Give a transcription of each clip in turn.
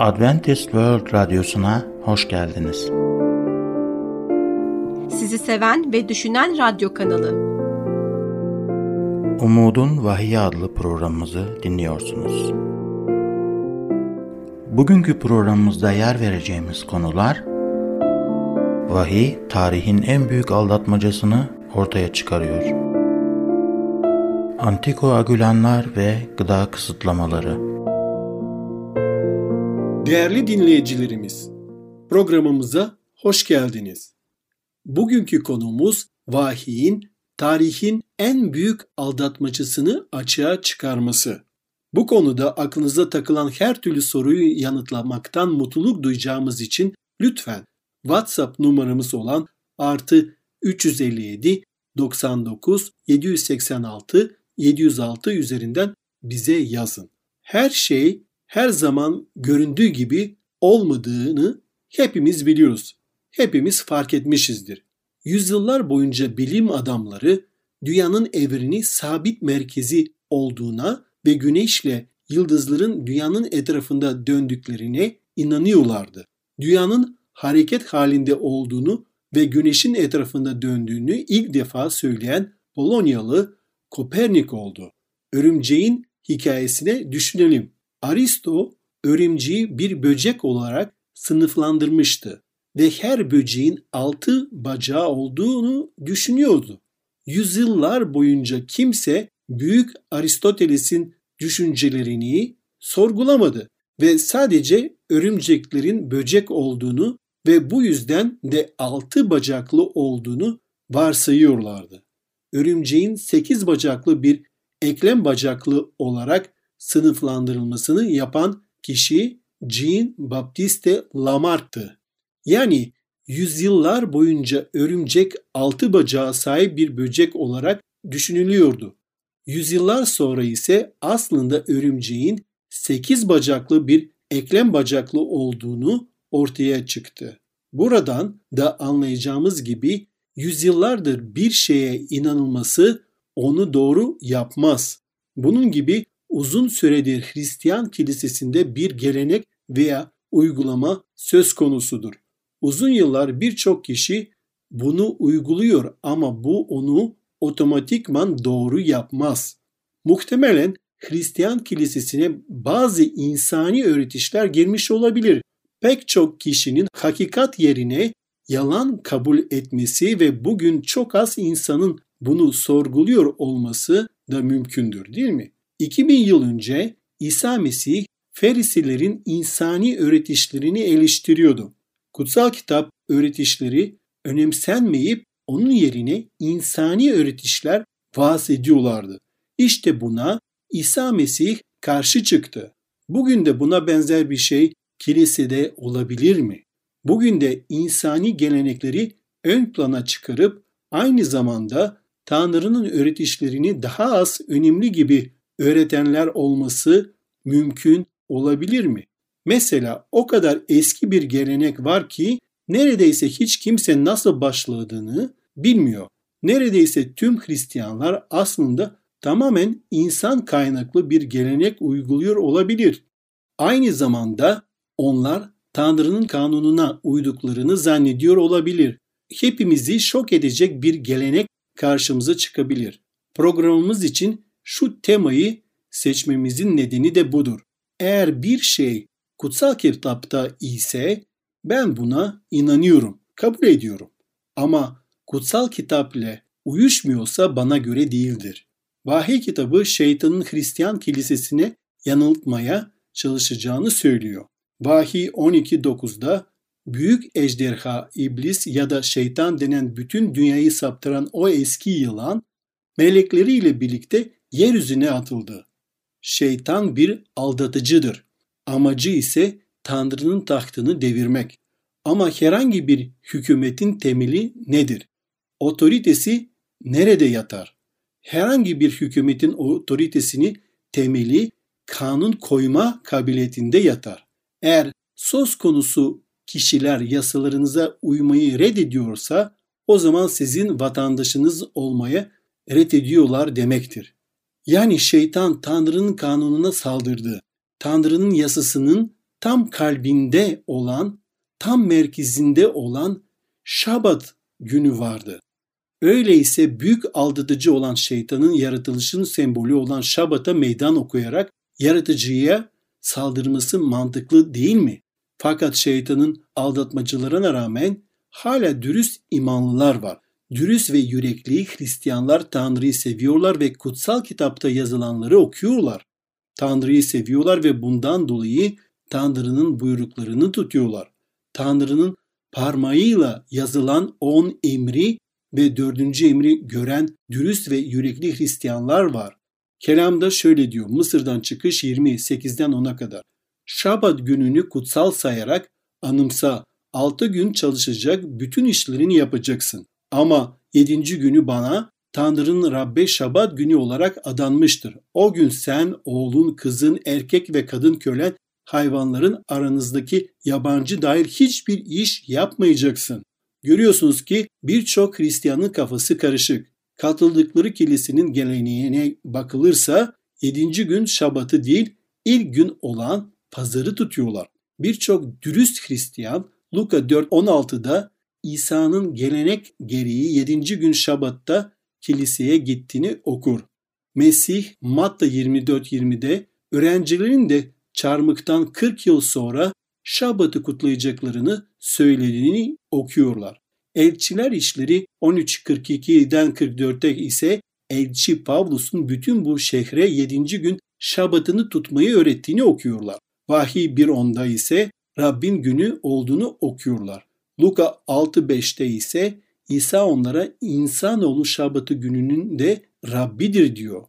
Adventist World Radyosu'na hoş geldiniz. Sizi seven ve düşünen radyo kanalı. Umudun Vahiy adlı programımızı dinliyorsunuz. Bugünkü programımızda yer vereceğimiz konular Vahiy, tarihin en büyük aldatmacasını ortaya çıkarıyor. Antikoagülanlar ve gıda kısıtlamaları Değerli dinleyicilerimiz, programımıza hoş geldiniz. Bugünkü konumuz vahiyin tarihin en büyük aldatmacısını açığa çıkarması. Bu konuda aklınıza takılan her türlü soruyu yanıtlamaktan mutluluk duyacağımız için lütfen WhatsApp numaramız olan artı 357 99 786 706 üzerinden bize yazın. Her şey her zaman göründüğü gibi olmadığını hepimiz biliyoruz. Hepimiz fark etmişizdir. Yüzyıllar boyunca bilim adamları dünyanın evreni sabit merkezi olduğuna ve güneşle yıldızların dünyanın etrafında döndüklerine inanıyorlardı. Dünyanın hareket halinde olduğunu ve güneşin etrafında döndüğünü ilk defa söyleyen Polonyalı Kopernik oldu. Örümceğin hikayesine düşünelim. Aristo örümceği bir böcek olarak sınıflandırmıştı ve her böceğin altı bacağı olduğunu düşünüyordu. Yüzyıllar boyunca kimse büyük Aristoteles'in düşüncelerini sorgulamadı ve sadece örümceklerin böcek olduğunu ve bu yüzden de altı bacaklı olduğunu varsayıyorlardı. Örümceğin sekiz bacaklı bir eklem bacaklı olarak sınıflandırılmasını yapan kişi Jean Baptiste Lamarck'tı. Yani yüzyıllar boyunca örümcek altı bacağı sahip bir böcek olarak düşünülüyordu. Yüzyıllar sonra ise aslında örümceğin sekiz bacaklı bir eklem bacaklı olduğunu ortaya çıktı. Buradan da anlayacağımız gibi yüzyıllardır bir şeye inanılması onu doğru yapmaz. Bunun gibi uzun süredir Hristiyan kilisesinde bir gelenek veya uygulama söz konusudur. Uzun yıllar birçok kişi bunu uyguluyor ama bu onu otomatikman doğru yapmaz. Muhtemelen Hristiyan kilisesine bazı insani öğretişler girmiş olabilir. Pek çok kişinin hakikat yerine yalan kabul etmesi ve bugün çok az insanın bunu sorguluyor olması da mümkündür değil mi? 2000 yıl önce İsa Mesih Ferisilerin insani öğretişlerini eleştiriyordu. Kutsal kitap öğretişleri önemsenmeyip onun yerine insani öğretişler vaaz ediyorlardı. İşte buna İsa Mesih karşı çıktı. Bugün de buna benzer bir şey kilisede olabilir mi? Bugün de insani gelenekleri ön plana çıkarıp aynı zamanda Tanrı'nın öğretişlerini daha az önemli gibi öğretenler olması mümkün olabilir mi? Mesela o kadar eski bir gelenek var ki neredeyse hiç kimse nasıl başladığını bilmiyor. Neredeyse tüm Hristiyanlar aslında tamamen insan kaynaklı bir gelenek uyguluyor olabilir. Aynı zamanda onlar Tanrı'nın kanununa uyduklarını zannediyor olabilir. Hepimizi şok edecek bir gelenek karşımıza çıkabilir. Programımız için şu temayı seçmemizin nedeni de budur. Eğer bir şey kutsal kitapta ise ben buna inanıyorum, kabul ediyorum. Ama kutsal kitap ile uyuşmuyorsa bana göre değildir. Vahiy kitabı şeytanın Hristiyan kilisesine yanıltmaya çalışacağını söylüyor. Vahiy 12.9'da büyük ejderha, iblis ya da şeytan denen bütün dünyayı saptıran o eski yılan melekleriyle birlikte yeryüzüne atıldı. Şeytan bir aldatıcıdır. Amacı ise Tanrı'nın tahtını devirmek. Ama herhangi bir hükümetin temeli nedir? Otoritesi nerede yatar? Herhangi bir hükümetin otoritesini temeli kanun koyma kabiliyetinde yatar. Eğer söz konusu kişiler yasalarınıza uymayı reddediyorsa o zaman sizin vatandaşınız olmaya reddediyorlar demektir. Yani şeytan Tanrı'nın kanununa saldırdı. Tanrı'nın yasasının tam kalbinde olan, tam merkezinde olan Şabat günü vardı. Öyleyse büyük aldatıcı olan şeytanın yaratılışının sembolü olan Şabat'a meydan okuyarak yaratıcıya saldırması mantıklı değil mi? Fakat şeytanın aldatmacılarına rağmen hala dürüst imanlılar var. Dürüst ve yürekli Hristiyanlar Tanrı'yı seviyorlar ve kutsal kitapta yazılanları okuyorlar. Tanrı'yı seviyorlar ve bundan dolayı Tanrı'nın buyruklarını tutuyorlar. Tanrı'nın parmağıyla yazılan on emri ve dördüncü emri gören dürüst ve yürekli Hristiyanlar var. Kelamda şöyle diyor Mısır'dan çıkış 28'den 10'a kadar. Şabat gününü kutsal sayarak anımsa 6 gün çalışacak bütün işlerini yapacaksın. Ama 7. günü bana Tanrı'nın Rabbe Şabat günü olarak adanmıştır. O gün sen, oğlun, kızın, erkek ve kadın kölen, hayvanların aranızdaki yabancı dair hiçbir iş yapmayacaksın. Görüyorsunuz ki birçok Hristiyanın kafası karışık. Katıldıkları kilisinin geleneğine bakılırsa 7. gün Şabat'ı değil ilk gün olan pazarı tutuyorlar. Birçok dürüst Hristiyan Luka 4.16'da İsa'nın gelenek gereği 7. gün Şabat'ta kiliseye gittiğini okur. Mesih Matta 24.20'de öğrencilerin de çarmıktan 40 yıl sonra Şabat'ı kutlayacaklarını söylediğini okuyorlar. Elçiler işleri 13.42'den 44'te ise elçi Pavlus'un bütün bu şehre 7. gün Şabat'ını tutmayı öğrettiğini okuyorlar. Vahiy 1.10'da ise Rabbin günü olduğunu okuyorlar. Luka 6.5'te ise İsa onlara insanoğlu şabatı gününün de Rabbidir diyor.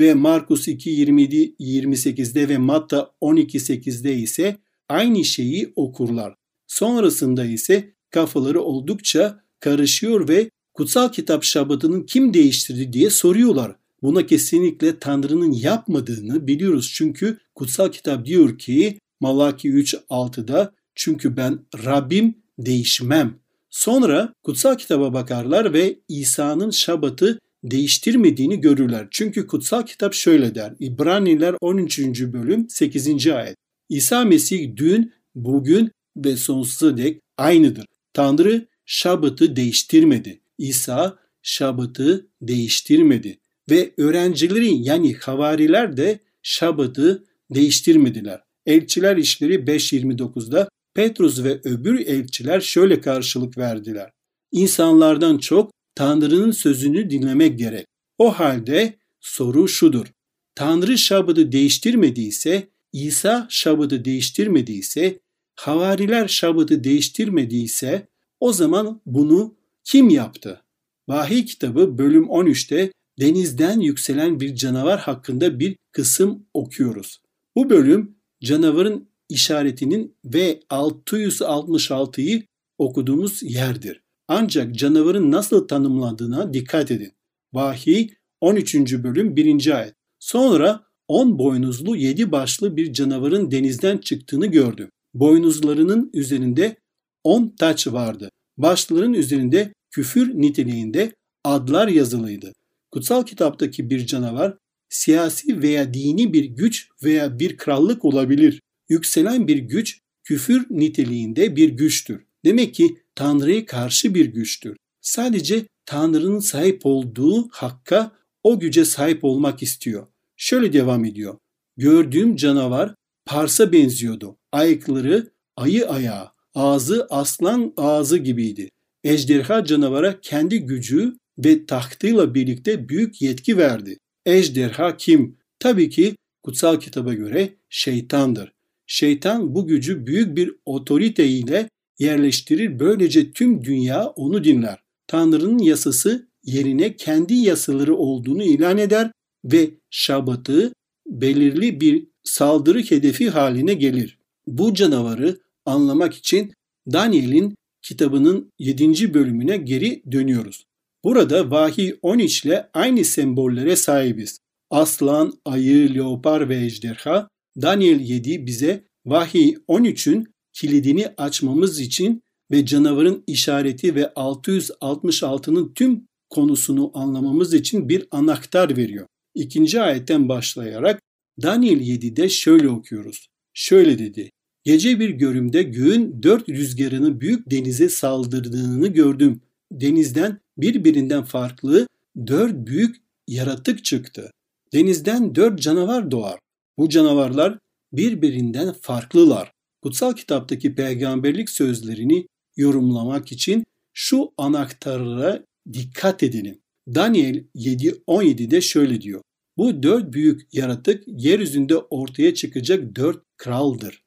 Ve Markus 2.27-28'de ve Matta 12.8'de ise aynı şeyi okurlar. Sonrasında ise kafaları oldukça karışıyor ve kutsal kitap şabatının kim değiştirdi diye soruyorlar. Buna kesinlikle Tanrı'nın yapmadığını biliyoruz. Çünkü kutsal kitap diyor ki Malaki 3.6'da çünkü ben Rabbim değişmem. Sonra kutsal kitaba bakarlar ve İsa'nın şabatı değiştirmediğini görürler. Çünkü kutsal kitap şöyle der. İbraniler 13. bölüm 8. ayet. İsa Mesih dün, bugün ve sonsuza dek aynıdır. Tanrı şabatı değiştirmedi. İsa şabatı değiştirmedi. Ve öğrencileri yani havariler de şabatı değiştirmediler. Elçiler işleri 5.29'da Petrus ve öbür elçiler şöyle karşılık verdiler. İnsanlardan çok Tanrı'nın sözünü dinlemek gerek. O halde soru şudur. Tanrı şabatı değiştirmediyse, İsa şabatı değiştirmediyse, havariler şabatı değiştirmediyse o zaman bunu kim yaptı? Vahiy kitabı bölüm 13'te denizden yükselen bir canavar hakkında bir kısım okuyoruz. Bu bölüm canavarın işaretinin ve 666'yı okuduğumuz yerdir. Ancak canavarın nasıl tanımlandığına dikkat edin. Vahiy 13. bölüm 1. ayet. Sonra 10 boynuzlu 7 başlı bir canavarın denizden çıktığını gördüm. Boynuzlarının üzerinde 10 taç vardı. Başların üzerinde küfür niteliğinde adlar yazılıydı. Kutsal kitaptaki bir canavar siyasi veya dini bir güç veya bir krallık olabilir. Yükselen bir güç küfür niteliğinde bir güçtür. Demek ki Tanrı'ya karşı bir güçtür. Sadece Tanrı'nın sahip olduğu hakka o güce sahip olmak istiyor. Şöyle devam ediyor. Gördüğüm canavar parsa benziyordu. Ayakları ayı ayağı, ağzı aslan ağzı gibiydi. Ejderha canavara kendi gücü ve tahtıyla birlikte büyük yetki verdi. Ejderha kim? Tabii ki kutsal kitaba göre şeytandır. Şeytan bu gücü büyük bir otorite ile yerleştirir. Böylece tüm dünya onu dinler. Tanrı'nın yasası yerine kendi yasaları olduğunu ilan eder ve şabatı belirli bir saldırı hedefi haline gelir. Bu canavarı anlamak için Daniel'in kitabının 7. bölümüne geri dönüyoruz. Burada vahiy 13 ile aynı sembollere sahibiz. Aslan, ayı, leopar ve ejderha. Daniel 7 bize vahiy 13'ün kilidini açmamız için ve canavarın işareti ve 666'nın tüm konusunu anlamamız için bir anahtar veriyor. İkinci ayetten başlayarak Daniel 7'de şöyle okuyoruz. Şöyle dedi. Gece bir görümde göğün dört rüzgarını büyük denize saldırdığını gördüm. Denizden birbirinden farklı dört büyük yaratık çıktı. Denizden dört canavar doğar. Bu canavarlar birbirinden farklılar. Kutsal kitaptaki peygamberlik sözlerini yorumlamak için şu anahtarlara dikkat edelim. Daniel 7.17'de şöyle diyor. Bu dört büyük yaratık yeryüzünde ortaya çıkacak dört kraldır.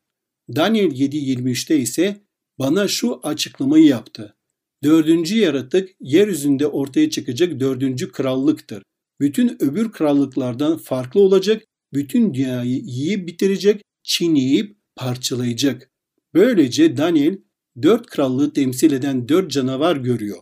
Daniel 7.23'te ise bana şu açıklamayı yaptı. Dördüncü yaratık yeryüzünde ortaya çıkacak dördüncü krallıktır. Bütün öbür krallıklardan farklı olacak, bütün dünyayı yiyip bitirecek, çiğneyip parçalayacak. Böylece Daniel dört krallığı temsil eden dört canavar görüyor.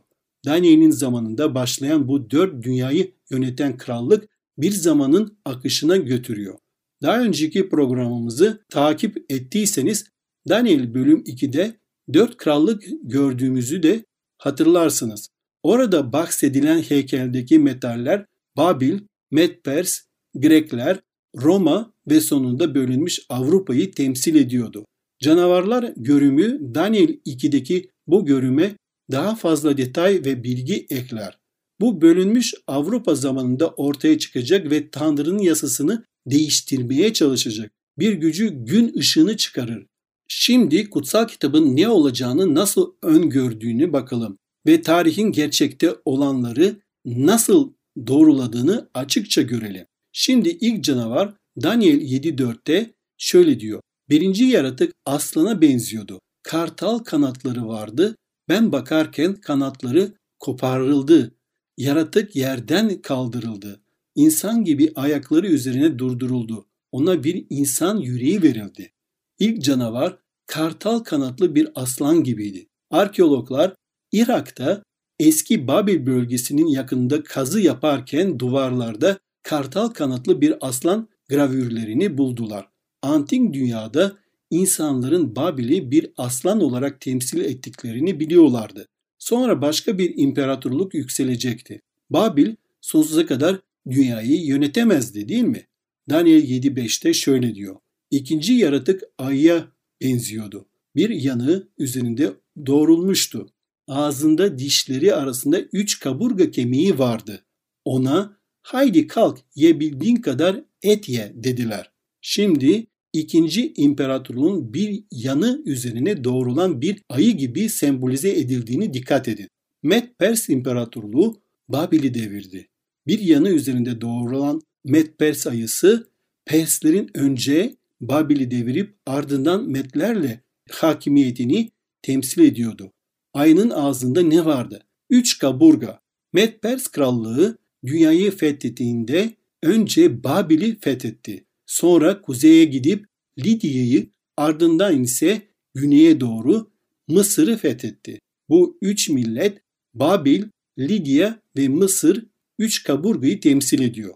Daniel'in zamanında başlayan bu dört dünyayı yöneten krallık bir zamanın akışına götürüyor. Daha önceki programımızı takip ettiyseniz Daniel bölüm 2'de dört krallık gördüğümüzü de hatırlarsınız. Orada bahsedilen heykeldeki metaller Babil, Medpers, Grekler, Roma ve sonunda bölünmüş Avrupa'yı temsil ediyordu. Canavarlar görümü Daniel 2'deki bu görüme daha fazla detay ve bilgi ekler. Bu bölünmüş Avrupa zamanında ortaya çıkacak ve Tanrı'nın yasasını değiştirmeye çalışacak. Bir gücü gün ışığını çıkarır. Şimdi kutsal kitabın ne olacağını nasıl öngördüğünü bakalım ve tarihin gerçekte olanları nasıl doğruladığını açıkça görelim. Şimdi ilk canavar Daniel 7.4'te şöyle diyor. Birinci yaratık aslana benziyordu. Kartal kanatları vardı. Ben bakarken kanatları koparıldı. Yaratık yerden kaldırıldı. İnsan gibi ayakları üzerine durduruldu. Ona bir insan yüreği verildi. İlk canavar kartal kanatlı bir aslan gibiydi. Arkeologlar Irak'ta eski Babil bölgesinin yakında kazı yaparken duvarlarda kartal kanatlı bir aslan gravürlerini buldular. Antik dünyada insanların Babil'i bir aslan olarak temsil ettiklerini biliyorlardı. Sonra başka bir imparatorluk yükselecekti. Babil sonsuza kadar dünyayı yönetemezdi değil mi? Daniel 7.5'te şöyle diyor. İkinci yaratık ayıya benziyordu. Bir yanı üzerinde doğrulmuştu. Ağzında dişleri arasında üç kaburga kemiği vardı. Ona haydi kalk yebildiğin kadar et ye dediler. Şimdi ikinci imparatorluğun bir yanı üzerine doğrulan bir ayı gibi sembolize edildiğini dikkat edin. Med Pers İmparatorluğu Babil'i devirdi. Bir yanı üzerinde doğrulan Med Pers ayısı Perslerin önce Babil'i devirip ardından Medlerle hakimiyetini temsil ediyordu. Ayının ağzında ne vardı? Üç kaburga. Med Pers krallığı dünyayı fethettiğinde önce Babil'i fethetti. Sonra kuzeye gidip Lidya'yı ardından ise güneye doğru Mısır'ı fethetti. Bu üç millet Babil, Lidya ve Mısır üç kaburgayı temsil ediyor.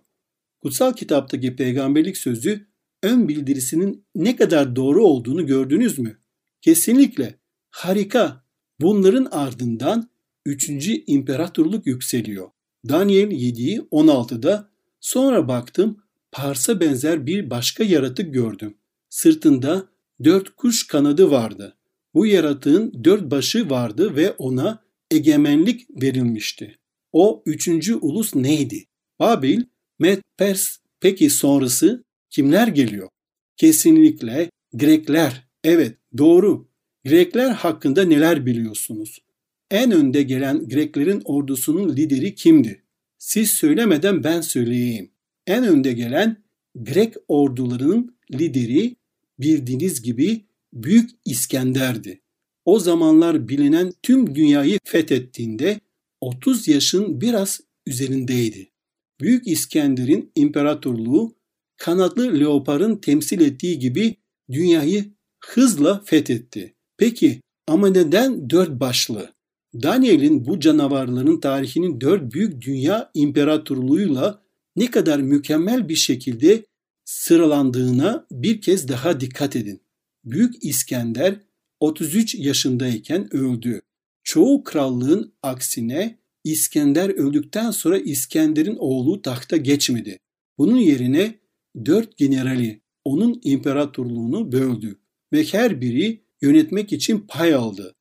Kutsal kitaptaki peygamberlik sözü ön bildirisinin ne kadar doğru olduğunu gördünüz mü? Kesinlikle. Harika. Bunların ardından 3. imparatorluk yükseliyor. Daniel 7'yi 16'da sonra baktım Pars'a benzer bir başka yaratık gördüm. Sırtında dört kuş kanadı vardı. Bu yaratığın dört başı vardı ve ona egemenlik verilmişti. O üçüncü ulus neydi? Babil, Med, Pers. Peki sonrası kimler geliyor? Kesinlikle Grekler. Evet doğru. Grekler hakkında neler biliyorsunuz? En önde gelen Greklerin ordusunun lideri kimdi? Siz söylemeden ben söyleyeyim. En önde gelen Grek ordularının lideri bildiğiniz gibi Büyük İskender'di. O zamanlar bilinen tüm dünyayı fethettiğinde 30 yaşın biraz üzerindeydi. Büyük İskender'in imparatorluğu kanatlı leoparın temsil ettiği gibi dünyayı hızla fethetti. Peki ama neden dört başlı? Daniel'in bu canavarların tarihinin dört büyük dünya imparatorluğuyla ne kadar mükemmel bir şekilde sıralandığına bir kez daha dikkat edin. Büyük İskender 33 yaşındayken öldü. Çoğu krallığın aksine İskender öldükten sonra İskender'in oğlu tahta geçmedi. Bunun yerine dört generali onun imparatorluğunu böldü ve her biri yönetmek için pay aldı.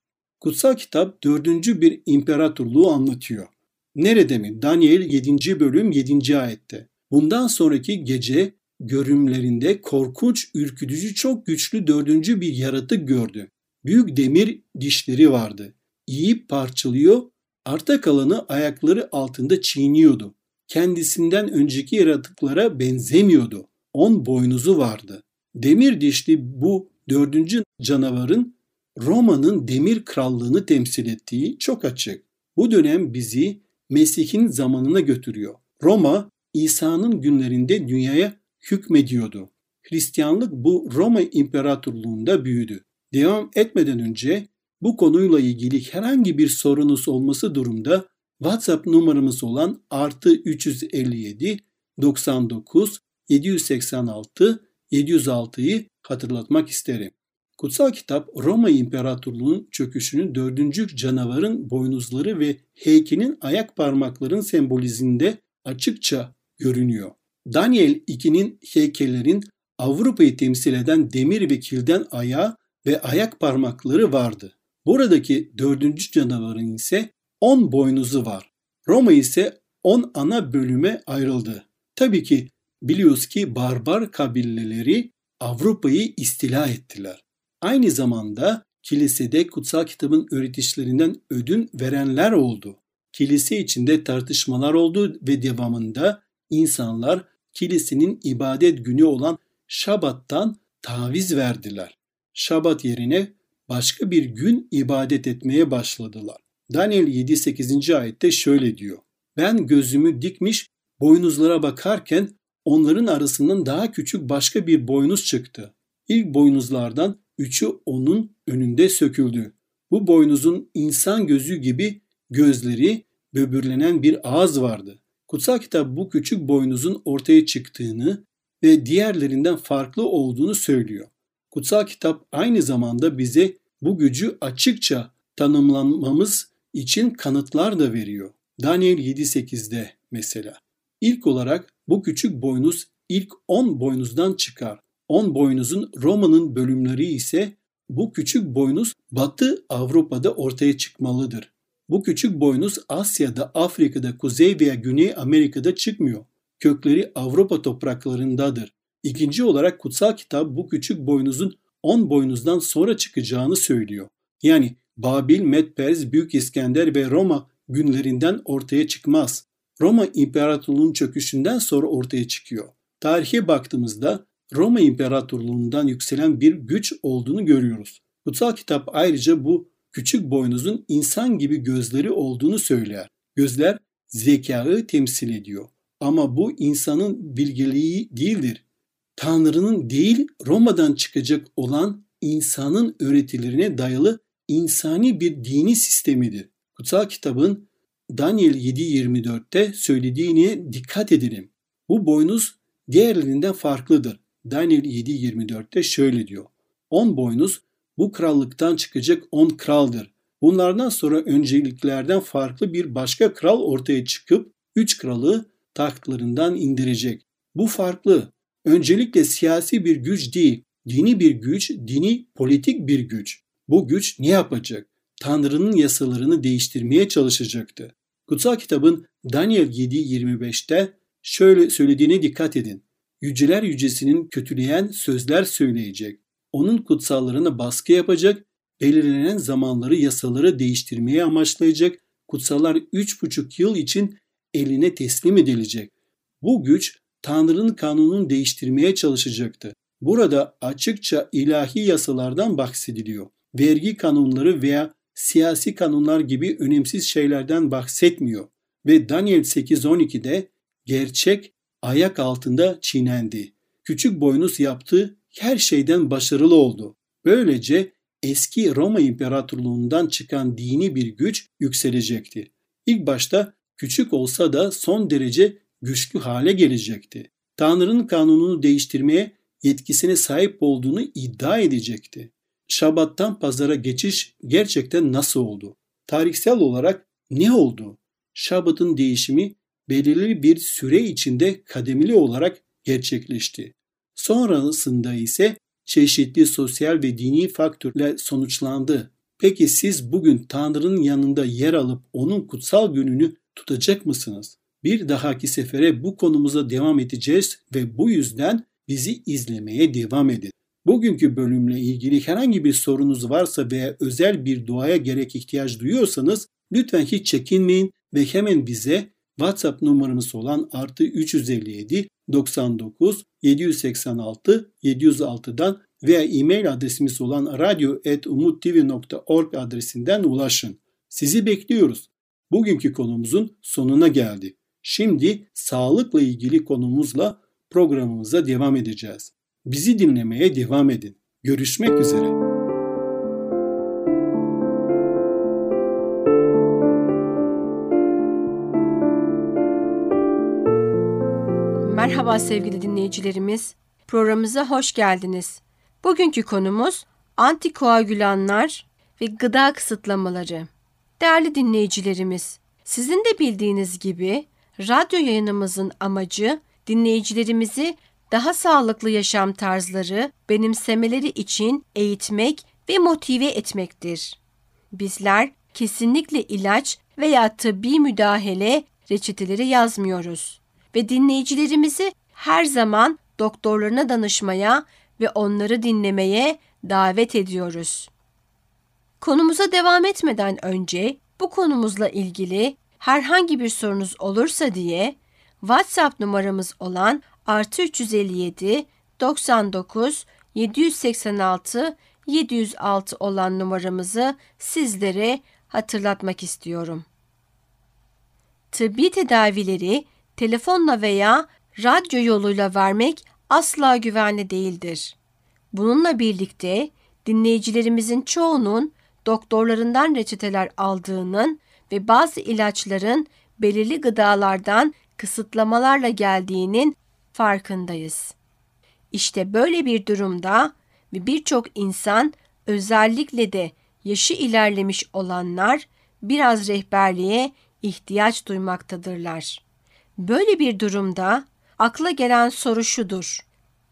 Kutsal kitap dördüncü bir imparatorluğu anlatıyor. Nerede mi? Daniel 7. bölüm 7. ayette. Bundan sonraki gece görümlerinde korkunç, ürkütücü, çok güçlü dördüncü bir yaratık gördü. Büyük demir dişleri vardı. Yiyip parçalıyor, arta kalanı ayakları altında çiğniyordu. Kendisinden önceki yaratıklara benzemiyordu. On boynuzu vardı. Demir dişli bu dördüncü canavarın Roma'nın demir krallığını temsil ettiği çok açık. Bu dönem bizi Mesih'in zamanına götürüyor. Roma İsa'nın günlerinde dünyaya hükmediyordu. Hristiyanlık bu Roma İmparatorluğunda büyüdü. Devam etmeden önce bu konuyla ilgili herhangi bir sorunuz olması durumda WhatsApp numaramız olan artı 357 99 786 706'yı hatırlatmak isterim. Kutsal kitap Roma İmparatorluğu'nun çöküşünün dördüncü canavarın boynuzları ve heykelin ayak parmakların sembolizinde açıkça görünüyor. Daniel 2'nin heykellerin Avrupa'yı temsil eden demir ve kilden ayağı ve ayak parmakları vardı. Buradaki dördüncü canavarın ise 10 boynuzu var. Roma ise 10 ana bölüme ayrıldı. Tabii ki biliyoruz ki barbar kabileleri Avrupa'yı istila ettiler. Aynı zamanda kilisede kutsal kitabın öğretişlerinden ödün verenler oldu. Kilise içinde tartışmalar oldu ve devamında insanlar kilisenin ibadet günü olan Şabat'tan taviz verdiler. Şabat yerine başka bir gün ibadet etmeye başladılar. Daniel 7-8. ayette şöyle diyor. Ben gözümü dikmiş boynuzlara bakarken onların arasından daha küçük başka bir boynuz çıktı. İlk boynuzlardan üçü onun önünde söküldü. Bu boynuzun insan gözü gibi gözleri, böbürlenen bir ağız vardı. Kutsal kitap bu küçük boynuzun ortaya çıktığını ve diğerlerinden farklı olduğunu söylüyor. Kutsal kitap aynı zamanda bize bu gücü açıkça tanımlanmamız için kanıtlar da veriyor. Daniel 7.8'de mesela. İlk olarak bu küçük boynuz ilk 10 boynuzdan çıkar. 10 boynuzun Roma'nın bölümleri ise bu küçük boynuz Batı Avrupa'da ortaya çıkmalıdır. Bu küçük boynuz Asya'da, Afrika'da, Kuzey veya Güney Amerika'da çıkmıyor. Kökleri Avrupa topraklarındadır. İkinci olarak kutsal kitap bu küçük boynuzun 10 boynuzdan sonra çıkacağını söylüyor. Yani Babil, Medpers, Büyük İskender ve Roma günlerinden ortaya çıkmaz. Roma İmparatorluğu'nun çöküşünden sonra ortaya çıkıyor. Tarihe baktığımızda Roma İmparatorluğu'ndan yükselen bir güç olduğunu görüyoruz. Kutsal kitap ayrıca bu küçük boynuzun insan gibi gözleri olduğunu söyler. Gözler zekayı temsil ediyor. Ama bu insanın bilgeliği değildir. Tanrı'nın değil Roma'dan çıkacak olan insanın öğretilerine dayalı insani bir dini sistemidir. Kutsal kitabın Daniel 7.24'te söylediğine dikkat edelim. Bu boynuz diğerlerinden farklıdır. Daniel 7.24'te şöyle diyor. On boynuz bu krallıktan çıkacak on kraldır. Bunlardan sonra önceliklerden farklı bir başka kral ortaya çıkıp üç kralı tahtlarından indirecek. Bu farklı. Öncelikle siyasi bir güç değil, dini bir güç, dini politik bir güç. Bu güç ne yapacak? Tanrı'nın yasalarını değiştirmeye çalışacaktı. Kutsal kitabın Daniel 7.25'te şöyle söylediğine dikkat edin. Yüceler yücesinin kötüleyen sözler söyleyecek. Onun kutsallarına baskı yapacak, belirlenen zamanları yasaları değiştirmeye amaçlayacak. Kutsallar 3,5 yıl için eline teslim edilecek. Bu güç Tanrı'nın kanununu değiştirmeye çalışacaktı. Burada açıkça ilahi yasalardan bahsediliyor. Vergi kanunları veya siyasi kanunlar gibi önemsiz şeylerden bahsetmiyor ve Daniel 8.12'de gerçek ayak altında çiğnendi. Küçük boynuz yaptığı her şeyden başarılı oldu. Böylece eski Roma İmparatorluğundan çıkan dini bir güç yükselecekti. İlk başta küçük olsa da son derece güçlü hale gelecekti. Tanrı'nın kanununu değiştirmeye yetkisine sahip olduğunu iddia edecekti. Şabat'tan pazara geçiş gerçekten nasıl oldu? Tarihsel olarak ne oldu? Şabat'ın değişimi belirli bir süre içinde kademeli olarak gerçekleşti. Sonrasında ise çeşitli sosyal ve dini faktörle sonuçlandı. Peki siz bugün Tanrı'nın yanında yer alıp onun kutsal gününü tutacak mısınız? Bir dahaki sefere bu konumuza devam edeceğiz ve bu yüzden bizi izlemeye devam edin. Bugünkü bölümle ilgili herhangi bir sorunuz varsa veya özel bir duaya gerek ihtiyaç duyuyorsanız lütfen hiç çekinmeyin ve hemen bize WhatsApp numaramız olan artı 357 99 786 706'dan veya e-mail adresimiz olan radyo.umuttv.org adresinden ulaşın. Sizi bekliyoruz. Bugünkü konumuzun sonuna geldi. Şimdi sağlıkla ilgili konumuzla programımıza devam edeceğiz. Bizi dinlemeye devam edin. Görüşmek üzere. Merhaba sevgili dinleyicilerimiz. Programımıza hoş geldiniz. Bugünkü konumuz antikoagülanlar ve gıda kısıtlamaları. Değerli dinleyicilerimiz, sizin de bildiğiniz gibi radyo yayınımızın amacı dinleyicilerimizi daha sağlıklı yaşam tarzları benimsemeleri için eğitmek ve motive etmektir. Bizler kesinlikle ilaç veya tıbbi müdahale reçeteleri yazmıyoruz ve dinleyicilerimizi her zaman doktorlarına danışmaya ve onları dinlemeye davet ediyoruz. Konumuza devam etmeden önce bu konumuzla ilgili herhangi bir sorunuz olursa diye WhatsApp numaramız olan artı 357 99 786 706 olan numaramızı sizlere hatırlatmak istiyorum. Tıbbi tedavileri telefonla veya radyo yoluyla vermek asla güvenli değildir. Bununla birlikte dinleyicilerimizin çoğunun doktorlarından reçeteler aldığının ve bazı ilaçların belirli gıdalardan kısıtlamalarla geldiğinin farkındayız. İşte böyle bir durumda ve birçok insan özellikle de yaşı ilerlemiş olanlar biraz rehberliğe ihtiyaç duymaktadırlar. Böyle bir durumda akla gelen soru şudur.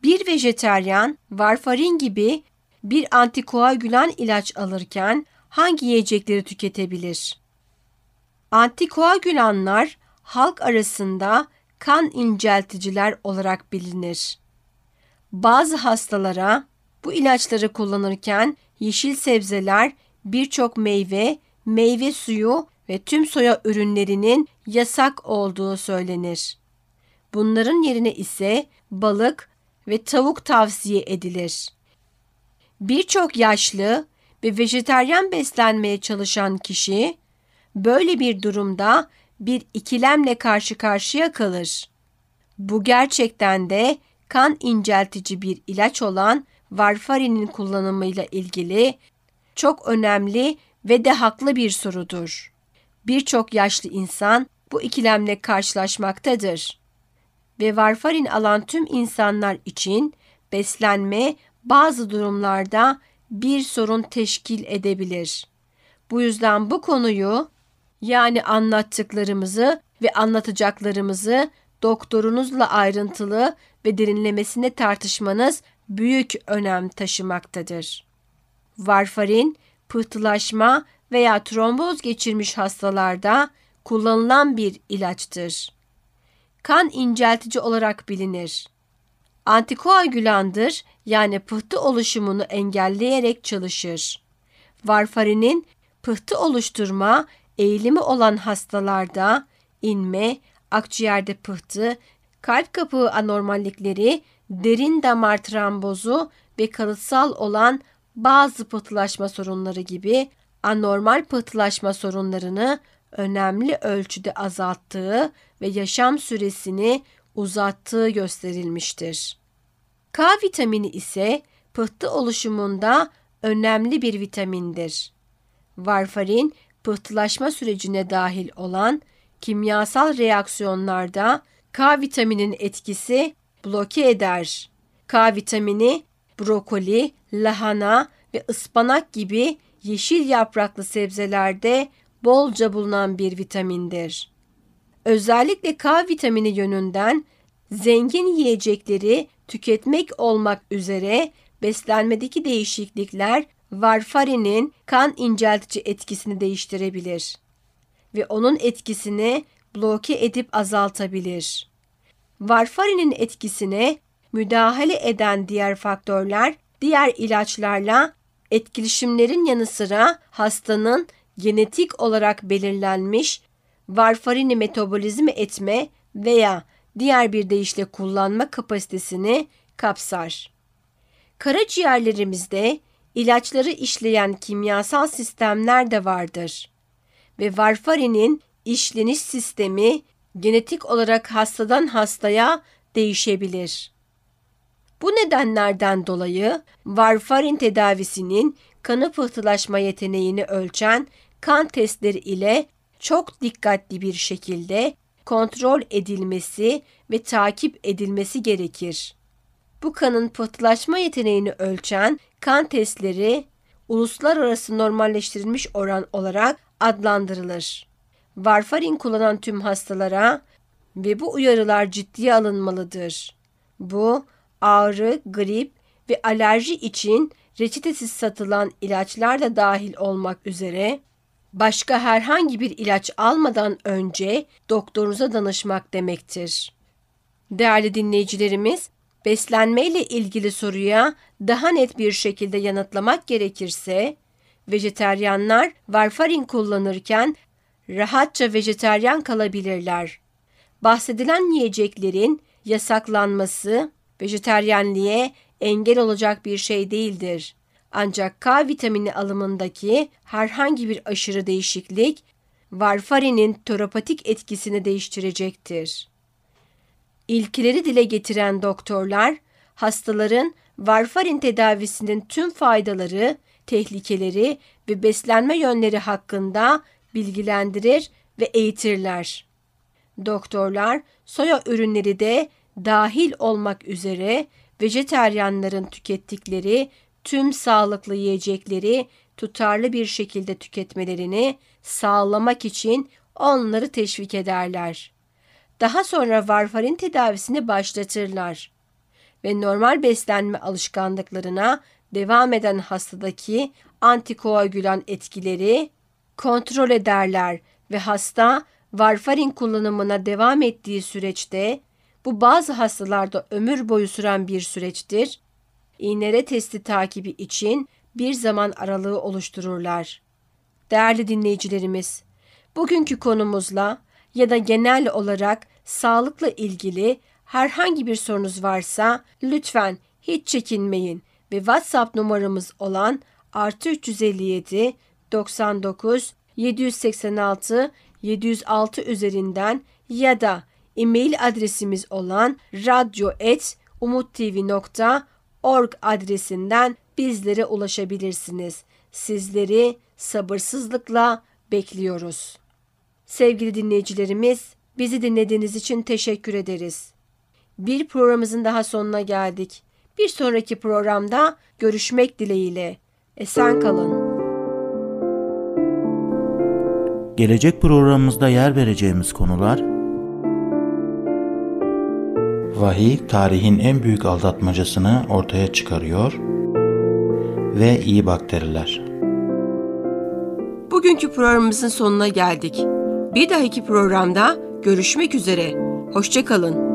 Bir vejeteryan varfarin gibi bir antikoagülan ilaç alırken hangi yiyecekleri tüketebilir? Antikoagülanlar halk arasında kan incelticiler olarak bilinir. Bazı hastalara bu ilaçları kullanırken yeşil sebzeler, birçok meyve, meyve suyu ve tüm soya ürünlerinin yasak olduğu söylenir. Bunların yerine ise balık ve tavuk tavsiye edilir. Birçok yaşlı ve vejeteryan beslenmeye çalışan kişi böyle bir durumda bir ikilemle karşı karşıya kalır. Bu gerçekten de kan inceltici bir ilaç olan varfarinin kullanımıyla ilgili çok önemli ve de haklı bir sorudur. Birçok yaşlı insan bu ikilemle karşılaşmaktadır. Ve varfarin alan tüm insanlar için beslenme bazı durumlarda bir sorun teşkil edebilir. Bu yüzden bu konuyu yani anlattıklarımızı ve anlatacaklarımızı doktorunuzla ayrıntılı ve derinlemesine tartışmanız büyük önem taşımaktadır. Varfarin, pıhtılaşma veya tromboz geçirmiş hastalarda kullanılan bir ilaçtır. Kan inceltici olarak bilinir. Antikoagülandır yani pıhtı oluşumunu engelleyerek çalışır. Varfarinin pıhtı oluşturma eğilimi olan hastalarda inme, akciğerde pıhtı, kalp kapağı anormallikleri, derin damar trombozu ve kalıtsal olan bazı pıhtılaşma sorunları gibi anormal pıhtılaşma sorunlarını önemli ölçüde azalttığı ve yaşam süresini uzattığı gösterilmiştir. K vitamini ise pıhtı oluşumunda önemli bir vitamindir. Varfarin pıhtılaşma sürecine dahil olan kimyasal reaksiyonlarda K vitaminin etkisi bloke eder. K vitamini brokoli, lahana ve ıspanak gibi yeşil yapraklı sebzelerde bolca bulunan bir vitamindir. Özellikle K vitamini yönünden zengin yiyecekleri tüketmek olmak üzere beslenmedeki değişiklikler varfarinin kan inceltici etkisini değiştirebilir ve onun etkisini bloke edip azaltabilir. Varfarinin etkisine müdahale eden diğer faktörler diğer ilaçlarla etkileşimlerin yanı sıra hastanın genetik olarak belirlenmiş varfarini metabolizme etme veya diğer bir deyişle kullanma kapasitesini kapsar. Karaciğerlerimizde ilaçları işleyen kimyasal sistemler de vardır ve varfarinin işleniş sistemi genetik olarak hastadan hastaya değişebilir. Bu nedenlerden dolayı varfarin tedavisinin kanı pıhtılaşma yeteneğini ölçen kan testleri ile çok dikkatli bir şekilde kontrol edilmesi ve takip edilmesi gerekir. Bu kanın pıhtılaşma yeteneğini ölçen kan testleri uluslararası normalleştirilmiş oran olarak adlandırılır. Varfarin kullanan tüm hastalara ve bu uyarılar ciddiye alınmalıdır. Bu ağrı, grip ve alerji için reçetesiz satılan ilaçlar da dahil olmak üzere başka herhangi bir ilaç almadan önce doktorunuza danışmak demektir. Değerli dinleyicilerimiz, beslenme ile ilgili soruya daha net bir şekilde yanıtlamak gerekirse, vejeteryanlar varfarin kullanırken rahatça vejeteryan kalabilirler. Bahsedilen yiyeceklerin yasaklanması vejeteryenliğe engel olacak bir şey değildir. Ancak K vitamini alımındaki herhangi bir aşırı değişiklik varfarinin terapatik etkisini değiştirecektir. İlkileri dile getiren doktorlar, hastaların varfarin tedavisinin tüm faydaları, tehlikeleri ve beslenme yönleri hakkında bilgilendirir ve eğitirler. Doktorlar soya ürünleri de dahil olmak üzere vejeteryanların tükettikleri tüm sağlıklı yiyecekleri tutarlı bir şekilde tüketmelerini sağlamak için onları teşvik ederler. Daha sonra varfarin tedavisini başlatırlar ve normal beslenme alışkanlıklarına devam eden hastadaki antikoagülan etkileri kontrol ederler ve hasta varfarin kullanımına devam ettiği süreçte bu bazı hastalarda ömür boyu süren bir süreçtir. İğnere testi takibi için bir zaman aralığı oluştururlar. Değerli dinleyicilerimiz, bugünkü konumuzla ya da genel olarak sağlıkla ilgili herhangi bir sorunuz varsa lütfen hiç çekinmeyin ve WhatsApp numaramız olan artı 357 99 786 706 üzerinden ya da e-mail adresimiz olan radyo.umuttv.org adresinden bizlere ulaşabilirsiniz. Sizleri sabırsızlıkla bekliyoruz. Sevgili dinleyicilerimiz, bizi dinlediğiniz için teşekkür ederiz. Bir programımızın daha sonuna geldik. Bir sonraki programda görüşmek dileğiyle. Esen kalın. Gelecek programımızda yer vereceğimiz konular Vahiy tarihin en büyük aldatmacasını ortaya çıkarıyor ve iyi bakteriler. Bugünkü programımızın sonuna geldik. Bir dahaki programda görüşmek üzere. Hoşçakalın.